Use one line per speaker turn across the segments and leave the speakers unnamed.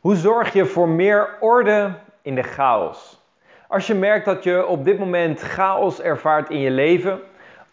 Hoe zorg je voor meer orde in de chaos? Als je merkt dat je op dit moment chaos ervaart in je leven,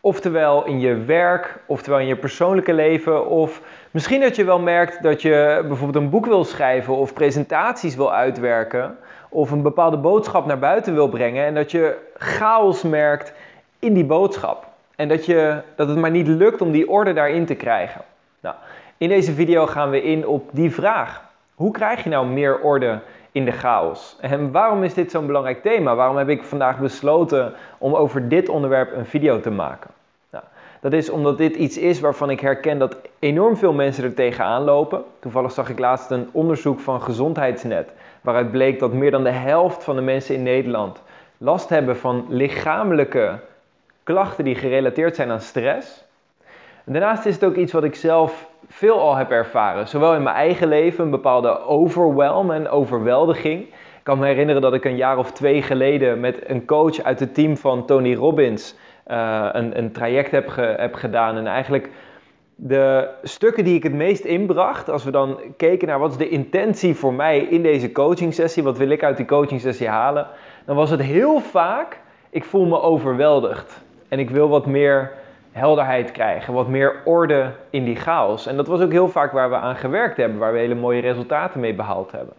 oftewel in je werk, oftewel in je persoonlijke leven, of misschien dat je wel merkt dat je bijvoorbeeld een boek wil schrijven of presentaties wil uitwerken, of een bepaalde boodschap naar buiten wil brengen en dat je chaos merkt in die boodschap. En dat, je, dat het maar niet lukt om die orde daarin te krijgen. Nou, in deze video gaan we in op die vraag. Hoe krijg je nou meer orde in de chaos? En waarom is dit zo'n belangrijk thema? Waarom heb ik vandaag besloten om over dit onderwerp een video te maken? Nou, dat is omdat dit iets is waarvan ik herken dat enorm veel mensen er tegenaan lopen. Toevallig zag ik laatst een onderzoek van Gezondheidsnet, waaruit bleek dat meer dan de helft van de mensen in Nederland last hebben van lichamelijke klachten die gerelateerd zijn aan stress. daarnaast is het ook iets wat ik zelf veel al heb ervaren. Zowel in mijn eigen leven, een bepaalde overwhelm en overweldiging. Ik kan me herinneren dat ik een jaar of twee geleden met een coach uit het team van Tony Robbins uh, een, een, traject heb, heb gedaan. En eigenlijk de stukken die ik het meest inbracht, als we dan keken naar wat is de intentie voor mij in deze coaching sessie, wat wil ik uit die coaching sessie halen, dan was het heel vaak, ik voel me overweldigd. En ik wil wat meer helderheid krijgen, wat meer orde in die chaos. En dat was ook heel vaak waar we aan gewerkt hebben, waar we hele mooie resultaten mee behaald hebben.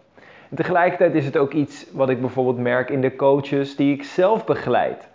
En tegelijkertijd is het ook iets wat ik bijvoorbeeld merk in de coaches die ik zelf begeleid.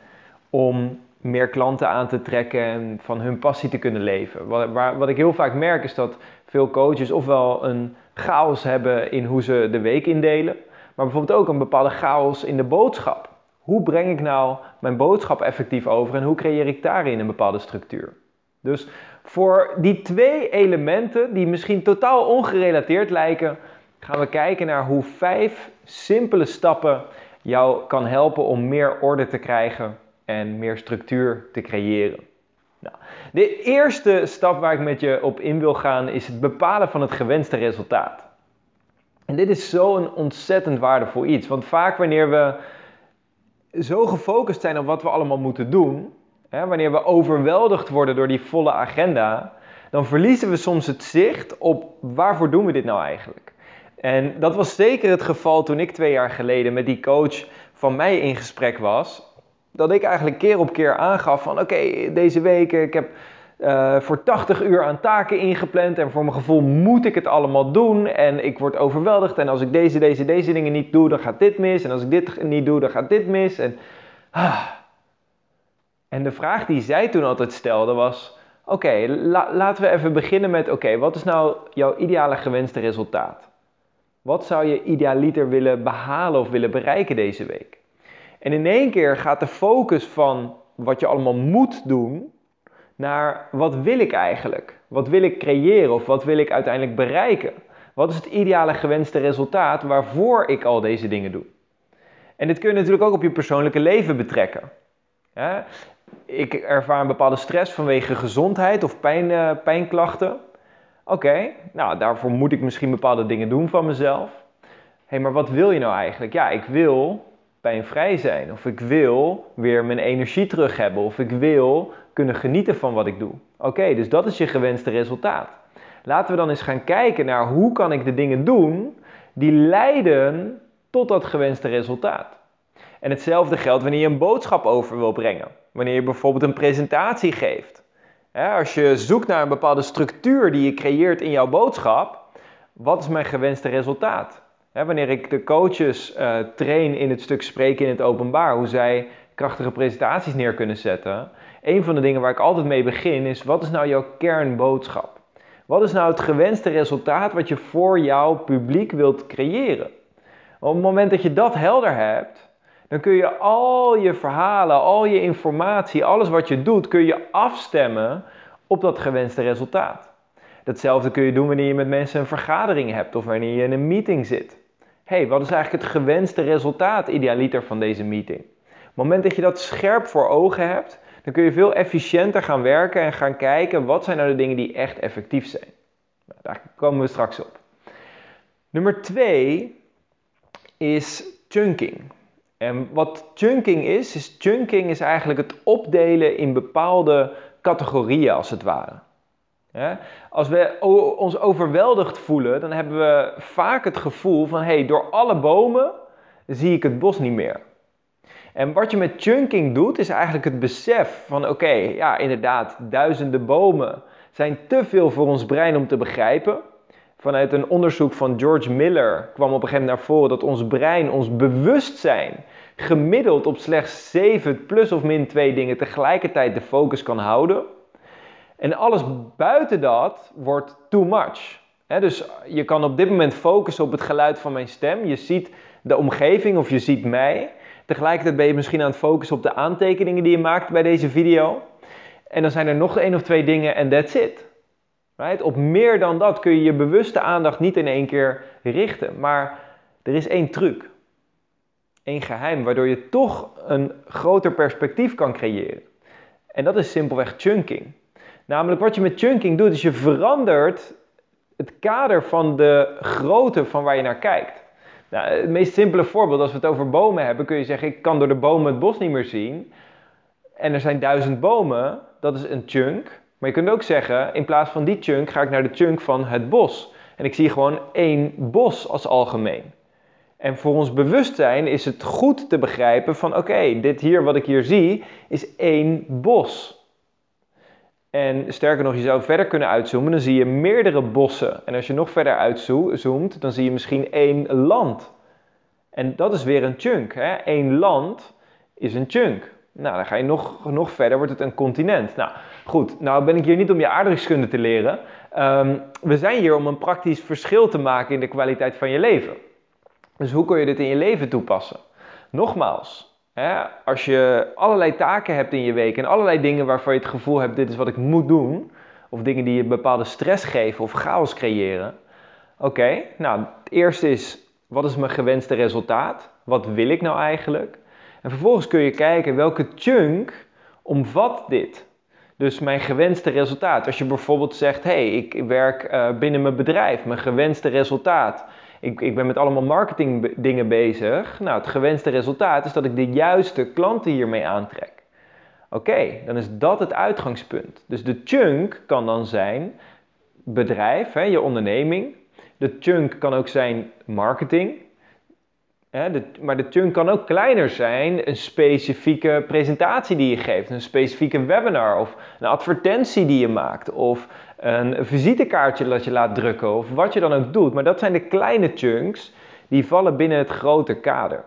Om meer klanten aan te trekken en van hun passie te kunnen leven. Wat, waar, wat ik heel vaak merk is dat veel coaches ofwel een chaos hebben in hoe ze de week indelen, maar bijvoorbeeld ook een bepaalde chaos in de boodschap. Hoe breng ik nou mijn boodschap effectief over en hoe creëer ik daarin een bepaalde structuur? Dus voor die twee elementen die misschien totaal ongerelateerd lijken, gaan we kijken naar hoe vijf simpele stappen jou kan helpen om meer orde te krijgen en meer structuur te creëren. Nou, de eerste stap waar ik met je op in wil gaan is het bepalen van het gewenste resultaat. En dit is zo'n ontzettend waardevol iets, want vaak wanneer we zo gefocust zijn op wat we allemaal moeten doen, hè, wanneer we overweldigd worden door die volle agenda, dan verliezen we soms het zicht op waarvoor doen we dit nou eigenlijk. En dat was zeker het geval toen ik twee jaar geleden met die coach van mij in gesprek was. Dat ik eigenlijk keer op keer aangaf van oké, deze week ik heb uh, voor 80 uur aan taken ingepland. En voor mijn gevoel moet ik het allemaal doen. En ik word overweldigd. En als ik deze, deze, deze dingen niet doe, dan gaat dit mis. En als ik dit niet doe, dan gaat dit mis. En, ah. en de vraag die zij toen altijd stelde was: Oké, laten we even beginnen met: Oké, wat is nou jouw ideale gewenste resultaat? Wat zou je idealiter willen behalen of willen bereiken deze week? En in één keer gaat de focus van wat je allemaal moet doen naar wat wil ik eigenlijk? Wat wil ik creëren of wat wil ik uiteindelijk bereiken? Wat is het ideale gewenste resultaat waarvoor ik al deze dingen doe? En dit kun je natuurlijk ook op je persoonlijke leven betrekken. Ik ervaar een bepaalde stress vanwege gezondheid of pijn, uh, pijnklachten. Oké, nou daarvoor moet ik misschien bepaalde dingen doen van mezelf. Hé, hey, maar wat wil je nou eigenlijk? Ja, ik wil pijnvrij zijn. Of ik wil weer mijn energie terug hebben. Of ik wil kunnen genieten van wat ik doe. Oké, dus dat is je gewenste resultaat. Laten we dan eens gaan kijken naar hoe kan ik de dingen doen die leiden tot dat gewenste resultaat. En hetzelfde geldt wanneer je een boodschap over wil brengen. Wanneer je bijvoorbeeld een presentatie geeft. Als je zoekt naar een bepaalde structuur die je creëert in jouw boodschap, wat is mijn gewenste resultaat? wanneer ik de coaches uh, train in het stuk spreken in het openbaar, hoe zij krachtige presentaties neer kunnen zetten. Een van de dingen waar ik altijd mee begin is: wat is nou jouw kernboodschap? Wat is nou het gewenste resultaat wat je voor jouw publiek wilt creëren? Op het moment dat je dat helder hebt, dan kun je al je verhalen, al je informatie, alles wat je doet, kun je afstemmen op dat gewenste resultaat. Datzelfde kun je doen wanneer je met mensen een vergadering hebt of wanneer je in een meeting zit hey, wat is eigenlijk het gewenste resultaat idealiter van deze meeting? Op het moment dat je dat scherp voor ogen hebt, dan kun je veel efficiënter gaan werken en gaan kijken wat zijn nou de dingen die echt effectief zijn. Nou, daar komen we straks op. Nummer twee is chunking. En wat chunking is, is chunking is eigenlijk het opdelen in bepaalde categorieën als het ware. Als we ons overweldigd voelen, dan hebben we vaak het gevoel van: hé, hey, door alle bomen zie ik het bos niet meer. En wat je met chunking doet, is eigenlijk het besef van: oké, ja, inderdaad, duizenden bomen zijn te veel voor ons brein om te begrijpen. Vanuit een onderzoek van George Miller kwam op een gegeven moment naar voren dat ons brein, ons bewustzijn, gemiddeld op slechts 7 plus of min 2 dingen tegelijkertijd de focus kan houden. En alles buiten dat wordt too much. dus je kan op dit moment focussen op het geluid van mijn stem. Je ziet de omgeving of je ziet mij. Tegelijkertijd ben je misschien aan het focussen op de aantekeningen die je maakt bij deze video. En dan zijn er nog één of twee dingen en that's it. Op meer dan dat kun je je bewuste aandacht niet in één keer richten. Maar er is één truc. Één geheim waardoor je toch een groter perspectief kan creëren. En dat is simpelweg chunking. Namelijk wat je met chunking doet, is je verandert het kader van de grootte van waar je naar kijkt. Nou, het meest simpele voorbeeld, als we het over bomen hebben, kun je zeggen: ik kan door de bomen het bos niet meer zien. En er zijn duizend bomen, dat is een chunk. Maar je kunt ook zeggen: in plaats van die chunk ga ik naar de chunk van het bos. En ik zie gewoon één bos als algemeen. En voor ons bewustzijn is het goed te begrijpen van oké, dit hier wat ik hier zie is één bos. En sterker nog, je zou verder kunnen uitzoomen, dan zie je meerdere bossen. En als je nog verder uitzoomt, dan zie je misschien één land. En dat is weer een chunk. Hè? Eén land is een chunk. Nou, dan ga je nog, nog verder, wordt het een continent. Nou, goed. Nou ben ik hier niet om je aardrijkskunde te leren. Um, we zijn hier om een praktisch verschil te maken in de kwaliteit van je leven. Dus hoe kun je dit in je leven toepassen? Nogmaals, Als je allerlei taken hebt in je week en allerlei dingen waarvan je het gevoel hebt: dit is wat ik moet doen, of dingen die je bepaalde stress geven of chaos creëren. Oké, nou, het eerste is: wat is mijn gewenste resultaat? Wat wil ik nou eigenlijk? En vervolgens kun je kijken welke chunk omvat dit. Dus mijn gewenste resultaat. Als je bijvoorbeeld zegt: hé, hey, ik werk uh, binnen mijn bedrijf, mijn gewenste resultaat ik, ik ben met allemaal marketing dingen bezig. Nou, het gewenste resultaat is dat ik de juiste klanten hiermee aantrek. Oké, dan is dat het uitgangspunt. Dus de chunk kan dan zijn bedrijf, hè, je onderneming. De chunk kan ook zijn marketing. Hè, maar de chunk kan ook kleiner zijn, een specifieke presentatie die je geeft, een specifieke webinar of een advertentie die je maakt of een visitekaartje dat je laat drukken of wat je dan ook doet. Maar dat zijn de kleine chunks die vallen binnen het grote kader.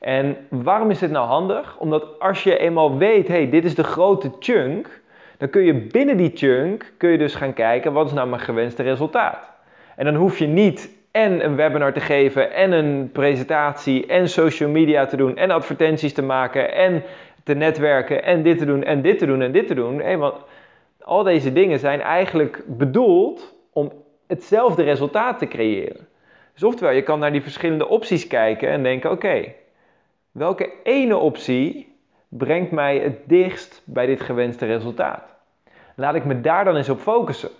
En waarom is dit nou handig? Omdat als je eenmaal weet, hey, dit is de grote chunk, dan kun je binnen die chunk kun je dus gaan kijken wat is nou mijn gewenste resultaat. En dan hoef je niet en een webinar te geven en een presentatie en social media te doen en advertenties te maken en te netwerken en dit te doen en dit te doen en dit te doen. Hey, want al deze dingen zijn eigenlijk bedoeld om hetzelfde resultaat te creëren. Dus oftewel, je kan naar die verschillende opties kijken en denken: oké, welke ene optie brengt mij het dichtst bij dit gewenste resultaat? Laat ik me daar dan eens op focussen.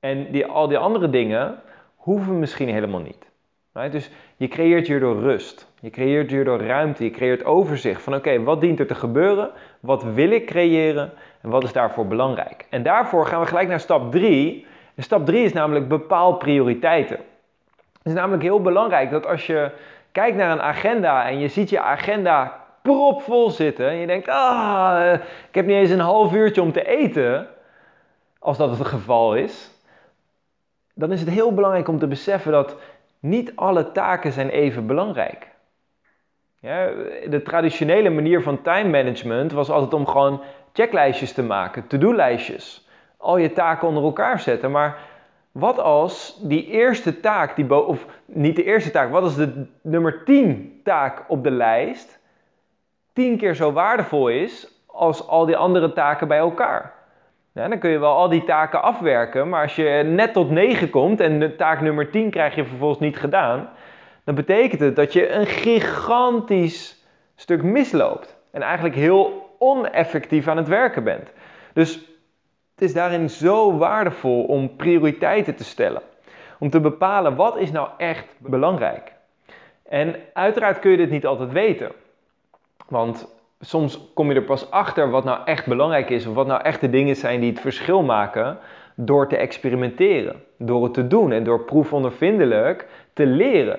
En die, al die andere dingen hoeven misschien helemaal niet. Dus je creëert hierdoor rust. Je creëert hierdoor ruimte. Je creëert overzicht van oké, wat dient er te gebeuren? Wat wil ik creëren? En wat is daarvoor belangrijk? En daarvoor gaan we gelijk naar stap 3. En stap 3 is namelijk bepaal prioriteiten. Het is namelijk heel belangrijk dat als je kijkt naar een agenda en je ziet je agenda propvol zitten en je denkt, ah, ik heb niet eens een half uurtje om te eten, als dat het geval is, dan is het heel belangrijk om te beseffen dat niet alle taken zijn even belangrijk. Ja, de traditionele manier van time management was altijd om gewoon checklijstjes te maken, to-do-lijstjes. Al je taken onder elkaar zetten. Maar wat als die eerste taak, die of niet de eerste taak, wat als de nummer 10 taak op de lijst 10 keer zo waardevol is als al die andere taken bij elkaar? Ja, dan kun je wel al die taken afwerken, maar als je net tot 9 komt en de taak nummer 10 krijg je vervolgens niet gedaan, dan betekent het dat je een gigantisch stuk misloopt. En eigenlijk heel oneffectief aan het werken bent. Dus het is daarin zo waardevol om prioriteiten te stellen. Om te bepalen wat is nou echt belangrijk. En uiteraard kun je dit niet altijd weten. Want soms kom je er pas achter wat nou echt belangrijk is, of wat nou echt de dingen zijn die het verschil maken, door te experimenteren, door het te doen en door proefondervindelijk te leren.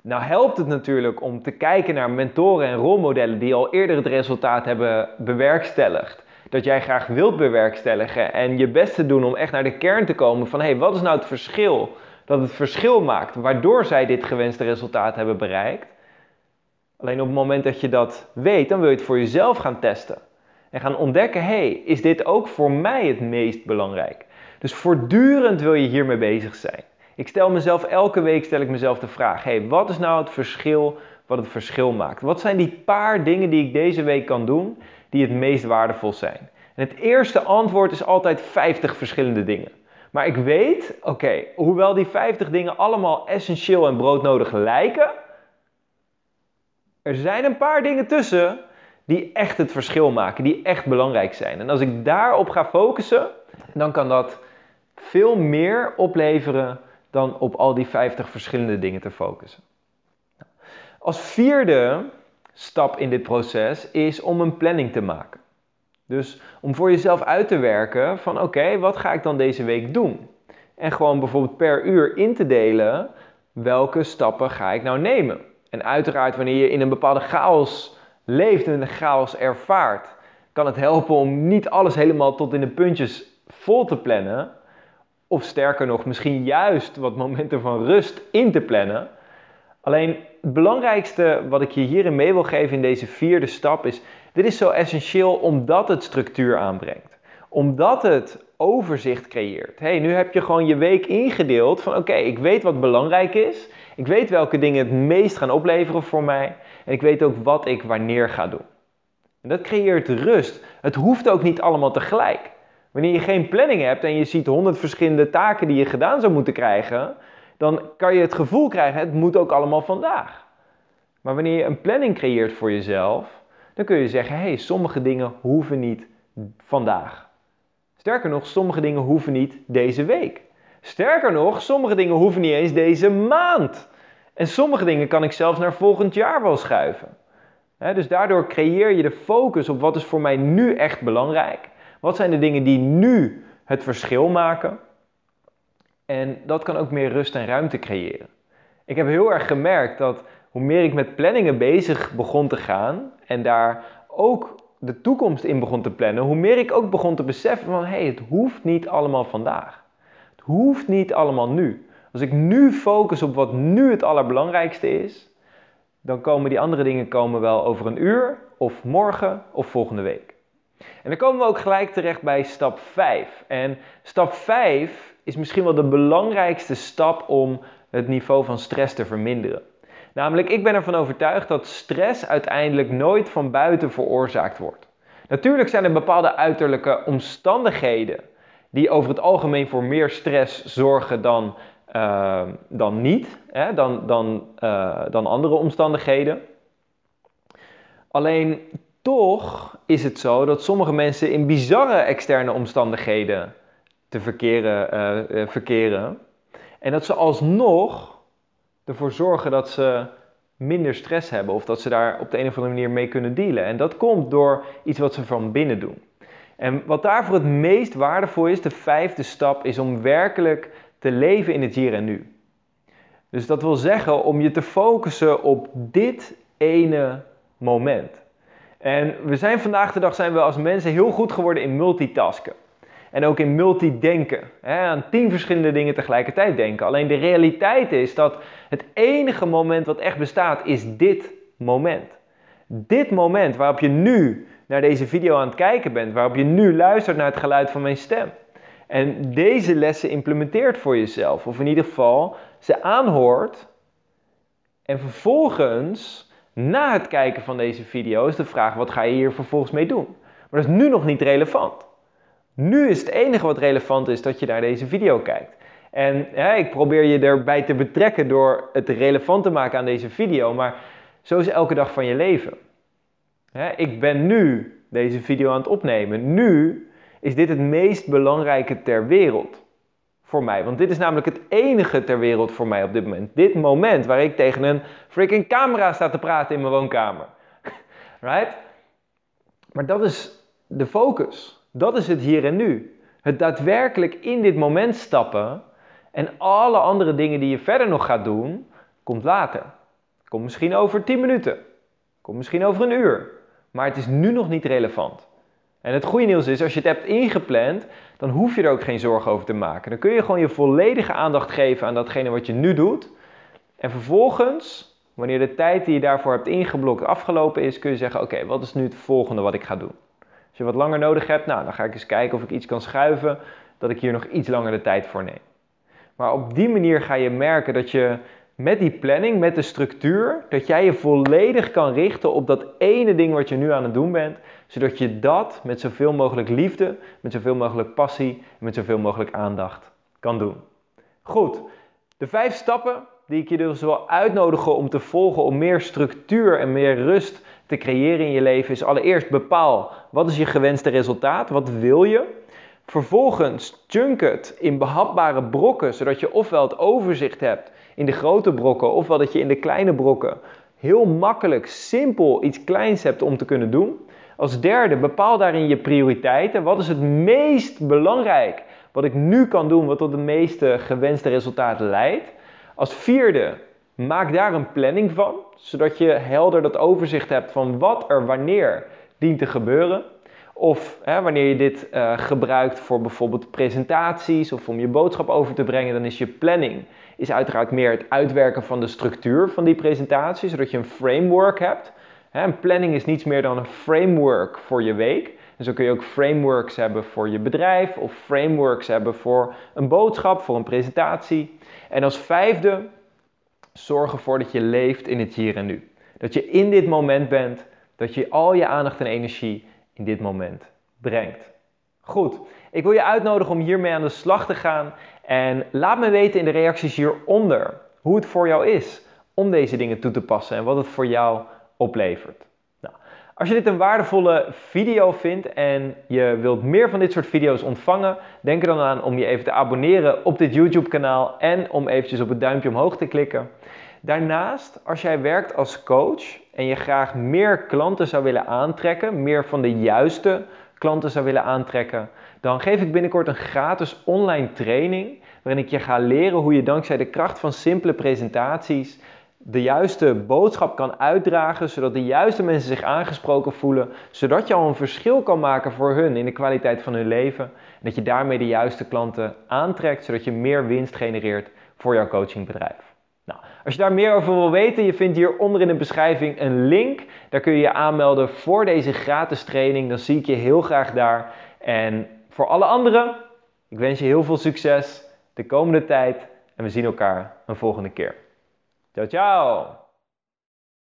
Nou helpt het natuurlijk om te kijken naar mentoren en rolmodellen die al eerder het resultaat hebben bewerkstelligd. Dat jij graag wilt bewerkstelligen en je best te doen om echt naar de kern te komen van hé, hey, wat is nou het verschil dat het verschil maakt waardoor zij dit gewenste resultaat hebben bereikt. Alleen op het moment dat je dat weet, dan wil je het voor jezelf gaan testen. En gaan ontdekken, hé, hey, is dit ook voor mij het meest belangrijk? Dus voortdurend wil je hiermee bezig zijn. Ik stel mezelf elke week stel ik mezelf de vraag: hey, wat is nou het verschil wat het verschil maakt? Wat zijn die paar dingen die ik deze week kan doen die het meest waardevol zijn? En het eerste antwoord is altijd 50 verschillende dingen. Maar ik weet, oké, hoewel die 50 dingen allemaal essentieel en broodnodig lijken, er zijn een paar dingen tussen die echt het verschil maken, die echt belangrijk zijn. En als ik daarop ga focussen, dan kan dat veel meer opleveren dan op al die 50 verschillende dingen te focussen. Als vierde stap in dit proces is om een planning te maken. Dus om voor jezelf uit te werken van oké, wat ga ik dan deze week doen? En gewoon bijvoorbeeld per uur in te delen welke stappen ga ik nou nemen. En uiteraard wanneer je in een bepaalde chaos leeft en een chaos ervaart, kan het helpen om niet alles helemaal tot in de puntjes vol te plannen. Of sterker nog, misschien juist wat momenten van rust in te plannen. Alleen het belangrijkste wat ik je hierin mee wil geven in deze vierde stap is: dit is zo essentieel omdat het structuur aanbrengt. Omdat het overzicht creëert. hey, nu heb je gewoon je week ingedeeld van oké, ik weet wat belangrijk is. Ik weet welke dingen het meest gaan opleveren voor mij. En ik weet ook wat ik wanneer ga doen. En dat creëert rust. Het hoeft ook niet allemaal tegelijk. Wanneer je geen planning hebt en je ziet honderd verschillende taken die je gedaan zou moeten krijgen, dan kan je het gevoel krijgen, het moet ook allemaal vandaag. Maar wanneer je een planning creëert voor jezelf, dan kun je zeggen, hé, hey, sommige dingen hoeven niet vandaag. Sterker nog, sommige dingen hoeven niet deze week. Sterker nog, sommige dingen hoeven niet eens deze maand. En sommige dingen kan ik zelfs naar volgend jaar wel schuiven. dus daardoor creëer je de focus op wat is voor mij nu echt belangrijk. Wat zijn de dingen die nu het verschil maken? En dat kan ook meer rust en ruimte creëren. Ik heb heel erg gemerkt dat hoe meer ik met planningen bezig begon te gaan en daar ook de toekomst in begon te plannen, hoe meer ik ook begon te beseffen van hé, hey, het hoeft niet allemaal vandaag. Hoeft niet allemaal nu. Als ik nu focus op wat nu het allerbelangrijkste is, dan komen die andere dingen komen wel over een uur of morgen of volgende week. En dan komen we ook gelijk terecht bij stap 5. En stap 5 is misschien wel de belangrijkste stap om het niveau van stress te verminderen. Namelijk, ik ben ervan overtuigd dat stress uiteindelijk nooit van buiten veroorzaakt wordt. Natuurlijk zijn er bepaalde uiterlijke omstandigheden die over het algemeen voor meer stress zorgen dan, uh, dan niet, hè, dan, dan, uh, dan andere omstandigheden. Alleen toch is het zo dat sommige mensen in bizarre externe omstandigheden te verkeren, uh, verkeren. En dat ze alsnog ervoor zorgen dat ze minder stress hebben of dat ze daar op de een of andere manier mee kunnen dealen. En dat komt door iets wat ze van binnen doen. En wat daarvoor het meest waardevol is, de vijfde stap, is om werkelijk te leven in het hier en nu. Dus dat wil zeggen om je te focussen op dit ene moment. En we zijn vandaag de dag zijn we als mensen heel goed geworden in multitasken. En ook in multidenken. Hè, aan tien verschillende dingen tegelijkertijd denken. Alleen de realiteit is dat het enige moment wat echt bestaat, is dit moment. Dit moment waarop je nu naar deze video aan het kijken bent. Waarop je nu luistert naar het geluid van mijn stem. En deze lessen implementeert voor jezelf. Of in ieder geval ze aanhoort. En vervolgens, na het kijken van deze video, is de vraag: wat ga je hier vervolgens mee doen? Maar dat is nu nog niet relevant. Nu is het enige wat relevant is dat je naar deze video kijkt. En ik probeer je erbij te betrekken door het relevant te maken aan deze video, maar zo is elke dag van je leven. Ik ben nu deze video aan het opnemen. Nu is dit het meest belangrijke ter wereld voor mij. Want dit is namelijk het enige ter wereld voor mij op dit moment. Dit moment waar ik tegen een freaking camera sta te praten in mijn woonkamer. right? Maar dat is de focus. Dat is het hier en nu. Het daadwerkelijk in dit moment stappen en alle andere dingen die je verder nog gaat doen, komt later. Komt misschien over 10 minuten. Komt misschien over een uur. Maar het is nu nog niet relevant. En het goede nieuws is, als je het hebt ingepland, dan hoef je er ook geen zorgen over te maken. Dan kun je gewoon je volledige aandacht geven aan datgene wat je nu doet. En vervolgens, wanneer de tijd die je daarvoor hebt ingeblokt afgelopen is, kun je zeggen: Oké, wat is nu het volgende wat ik ga doen? Als je wat langer nodig hebt, nou, dan ga ik eens kijken of ik iets kan schuiven, dat ik hier nog iets langer de tijd voor neem. Maar op die manier ga je merken dat je met die planning, met de structuur, dat jij je volledig kan richten op dat ene ding wat je nu aan het doen bent, zodat je dat met zoveel mogelijk liefde, met zoveel mogelijk passie en met zoveel mogelijk aandacht kan doen. Goed, de vijf stappen die ik je dus wil uitnodigen om te volgen om meer structuur en meer rust te creëren in je leven is allereerst bepaal wat is je gewenste resultaat, wat wil je? Vervolgens chunk het in behapbare brokken, zodat je ofwel het overzicht hebt in de grote brokken, ofwel dat je in de kleine brokken heel makkelijk, simpel iets kleins hebt om te kunnen doen. Als derde, bepaal daarin je prioriteiten. Wat is het meest belangrijk wat ik nu kan doen, wat tot de meeste gewenste resultaten leidt? Als vierde, maak daar een planning van, zodat je helder dat overzicht hebt van wat er wanneer dient te gebeuren. Of hè, wanneer je dit uh, gebruikt voor bijvoorbeeld presentaties of om je boodschap over te brengen, dan is je planning is uiteraard meer het uitwerken van de structuur van die presentatie, zodat je een framework hebt. Hè, een planning is niets meer dan een framework voor je week. En zo kun je ook frameworks hebben voor je bedrijf of frameworks hebben voor een boodschap, voor een presentatie. En als vijfde, zorg ervoor dat je leeft in het hier en nu. Dat je in dit moment bent, dat je al je aandacht en energie in dit moment brengt. Goed, ik wil je uitnodigen om hiermee aan de slag te gaan. En laat me weten in de reacties hieronder hoe het voor jou is om deze dingen toe te passen en wat het voor jou oplevert. Nou, als je dit een waardevolle video vindt en je wilt meer van dit soort video's ontvangen, denk er dan aan om je even te abonneren op dit YouTube kanaal en om eventjes op het duimpje omhoog te klikken. Daarnaast, als jij werkt als coach en je graag meer klanten zou willen aantrekken, meer van de juiste klanten zou willen aantrekken, dan geef ik binnenkort een gratis online training waarin ik je ga leren hoe je dankzij de kracht van simpele presentaties de juiste boodschap kan uitdragen, zodat de juiste mensen zich aangesproken voelen, zodat je al een verschil kan maken voor hun in de kwaliteit van hun leven en dat je daarmee de juiste klanten aantrekt, zodat je meer winst genereert voor jouw coachingbedrijf. Als je daar meer over wil weten, je vindt hieronder in de beschrijving een link. Daar kun je je aanmelden voor deze gratis training. Dan zie ik je heel graag daar. En voor alle anderen, ik wens je heel veel succes de komende tijd. En we zien elkaar een volgende keer. Ciao, ciao!